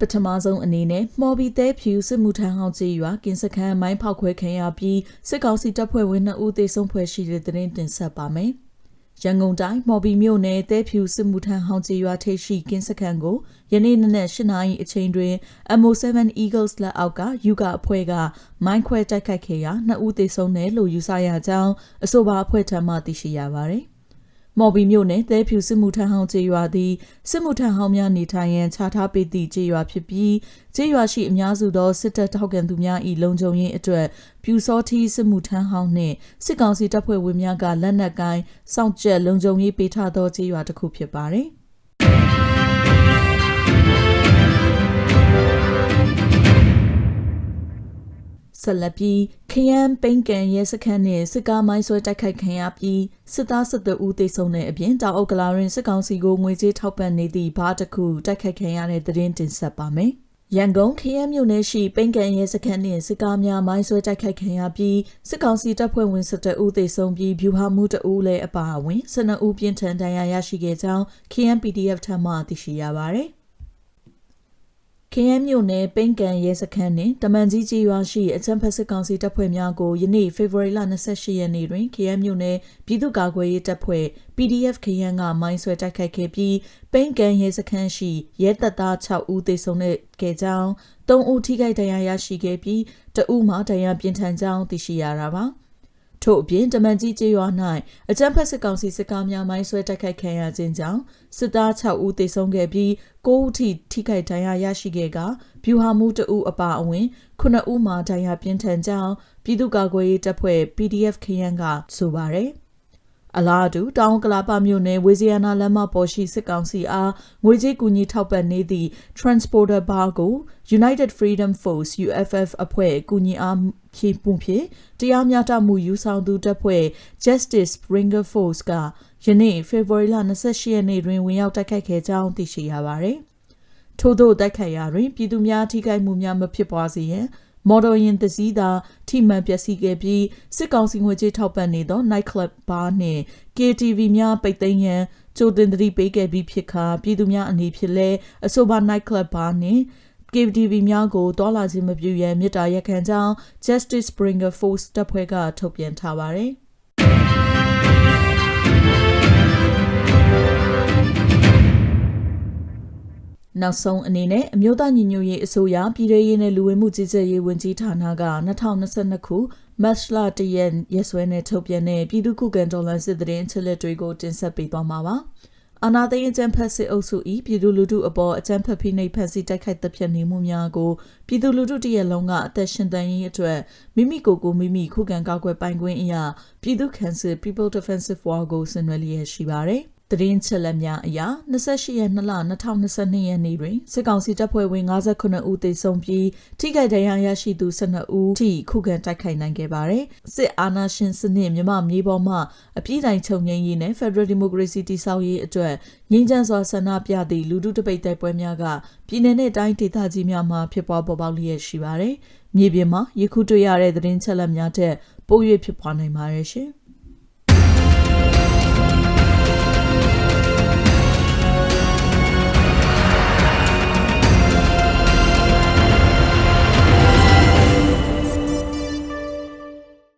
ပထမဆုံးအနေနဲ့မော်ဘီသဲဖြူစစ်မှုထမ်းဟောင်းကြီးရွာကင်းစခန်းမိုင်းဖောက်ခွဲခံရပြီးစစ်ကောင်စီတပ်ဖွဲ့ဝင်2ဦးသေဆုံးဖွဲ့ရှိတဲ့သတင်းတင်ဆက်ပါမယ်။ရန်ကုန်တိုင်းမော်ဘီမြို့နယ်သဲဖြူစစ်မှုထမ်းဟောင်းကြီးရွာထိပ်ရှိကင်းစခန်းကိုယနေ့နနက်၈နာရီအချိန်တွင် MO7 Eagles လက်အောက်ကယူကအဖွဲ့ကမိုင်းခွဲတိုက်ခိုက်ခဲ့ရာ2ဦးသေဆုံးတယ်လို့ယူဆရကြောင်းအဆိုပါအဖွဲ့ထံမှသိရှိရပါသည်။ မော်ဘီမြို့နယ်သဲဖြူစစ်မှုထမ်းဟောင်းကျေးရွာသည်စစ်မှုထမ်းဟောင်းများနေထိုင်ရန်ခြားထားပေးသည့်ကျေးရွာဖြစ်ပြီးကျေးရွာရှိအများစုသောစစ်တပ်ထောက်ခံသူများ၏လုံခြုံရေးအတွက်ပြူစောထီးစစ်မှုထမ်းဟောင်းနှင့်စစ်ကောင်စီတပ်ဖွဲ့ဝင်များကလက်နက်ကိုင်းစောင့်ကြက်လုံခြုံရေးပေးထားသောကျေးရွာတစ်ခုဖြစ်ပါသည် ဆက်လက်ပြီးခရမ်းပိန်ကန်ရဲစခန်းနဲ့စစ်ကားမိုင်းဆွဲတိုက်ခိုက်ခံရပြီးစစ်သားစစ်သည်ဦးသေဆုံးတဲ့အပြင်တောင်အုပ်ကလာရင်စစ်ကောင်စီကိုငွေကြေးထောက်ပံ့နေသည့်ဘားတစ်ခုတိုက်ခိုက်ခံရတဲ့သတင်းတင်ဆက်ပါမယ်။ရန်ကုန်ခရမ်းမြို့နယ်ရှိပိန်ကန်ရဲစခန်းနှင့်စစ်ကားများမိုင်းဆွဲတိုက်ခိုက်ခံရပြီးစစ်ကောင်စီတပ်ဖွဲ့ဝင်စစ်တပ်ဦးသေဆုံးပြီးဗျူဟာမှုတအူးလည်းအပါအဝင်12ဦးပြင်းထန်ဒဏ်ရာရရှိခဲ့ကြောင်း KNPDF ထံမှသိရှိရပါသည်။ ခရမ်းမြို့နယ်ပိန်ကန်ရဲစခန်းနှင့်တမန်ကြီးကြီးရွာရှိအချမ်းဖက်စစ်ကောင်စီတပ်ဖွဲ့များကိုယနေ့ဖေဖော်ဝါရီလ28ရက်နေ့တွင်ခရမ်းမြို့နယ်ပြည်သူ့ကာကွယ်ရေးတပ်ဖွဲ့ PDF ခရမ်းကမိုင်းဆွဲတိုက်ခိုက်ခဲ့ပြီးပိန်ကန်ရဲစခန်းရှိရဲတပ်သား6ဦးသေဆုံးခဲ့ကြောင်း3ဦးထိခိုက်ဒဏ်ရာရရှိခဲ့ပြီးတဦးမှဒဏ်ရာပြင်းထန်ကြောင်းသိရှိရတာပါ။ ထို့အပြင်တမန်ကြီးကျေးရွာ၌အကြမ်းဖက်စစ်ကောင်စီစစ်ကားများမိုင်းဆွဲတိုက်ခိုက်ခံရခြင်းကြောင့်စစ်သား6ဦးသေဆုံးခဲ့ပြီး9ဦးထိထိခိုက်ဒဏ်ရာရရှိခဲ့ကဗျူဟာမှုတဦးအပါအဝင်9ဦးမှဒဏ်ရာပြင်းထန်ကြောင်းပြည်သူ့ကာကွယ်ရေးတပ်ဖွဲ့ PDF ခရန်ကဆိုပါတယ်။ အလားတူတောင်ကလာပမြို့နယ်ဝေဇီယာနာလမ်းမပေါ်ရှိစစ်ကောင်စီအားငွေကြေးကူညီထောက်ပံ့နေသည့် Transporter Bar ကို United Freedom Force UFF အဖွဲ့ကူညီအားဖြည့်ပုံဖြင့်တရားမျှတမှုယူဆောင်သူတပ်ဖွဲ့ Justice Springer Force ကယနေ့ဖေဖော်ဝါရီလ28ရက်နေ့တွင်ဝင်ရောက်တိုက်ခိုက်ခဲ့ကြောင်းသိရှိရပါသည်။ထို့သောတိုက်ခိုက်ရာတွင်ပြည်သူများထိခိုက်မှုများမဖြစ်ပွားစေရန် မော်ဒယ်ယာဉ်သစည်းသာထိမှန်ပျက်စီးခဲ့ပြီးစစ်ကောင်စီငွေကြေးထောက်ပံ့နေသော night club bar နှင့် KTV များပိတ်သိမ်းရန်ကြိုတင်သတိပေးခဲ့ပြီးဖြစ်ခါပြည်သူများအနေဖြင့်လည်းအဆိုပါ night club bar နှင့် KTV များကိုတောလာခြင်းမပြုရန်မြစ်တာရက်ခံကြောင်း Justice Springer Force တပ်ဖွဲ့ကထုတ်ပြန်ထားပါသည်။ နောက်ဆုံးအနေနဲ့အမျိုးသားညီညွတ်ရေးအစိုးရပြည်ထရေးနဲ့လူဝင်မှုကြီးကြပ်ရေးဝန်ကြီးဌာနက2022ခုမတ်လတရက်ရက်စွဲနဲ့ထုတ်ပြန်တဲ့ပြည်သူ့ခုခံတော်လှန်စစ်တရင်ချက်လက်တွေကိုတင်ဆက်ပေးသွားမှာပါ။အာနာသိန်းအကြံဖက်စစ်အုပ်စု၏ပြည်သူလူထုအပေါ်အကြံဖက်ဖိနှိပ်ဖက်စီတိုက်ခိုက်တပ်ဖြတ်နေမှုများကိုပြည်သူလူထုတရက်လုံးကအသက်ရှင်တန်ရေးအတွက်မိမိကိုယ်ကိုမိမိခုခံကာကွယ်ပိုင်ခွင့်အရာပြည်သူ့ခန့်စစ် People Defensive War ကိုဆင်နွှဲလျက်ရှိပါတယ်။ သတင်းချက်လက်များအရ28ရက်2လ2022ရက်နေ့တွင်စစ်ကောင်စီတပ်ဖွဲ့ဝင်59ဦးသေဆုံးပြီးထိခိုက်ဒဏ်ရာရရှိသူ12ဦးထိခုခံတိုက်ခိုက်နိုင်ခဲ့ပါတယ်။စစ်အာဏာရှင်စနစ်မြမမြေပေါ်မှအပြည့်တိုင်ချုပ်ငြိမ်းရေးနဲ့ Federal Democracy တည်ဆောက်ရေးအတွက်ငြိမ်းချမ်းစွာဆန္ဒပြသည့်လူထုတပိတ်တိုက်ပွဲများကပြည်내နဲ့တိုင်းဒေသကြီးများမှာဖြစ်ပွားပေါ်ပေါက်လျက်ရှိပါတယ်။မြေပြင်မှာယခုတွေ့ရတဲ့သတင်းချက်လက်များထက်ပို၍ဖြစ်ပွားနိုင်ပါတယ်ရှင်။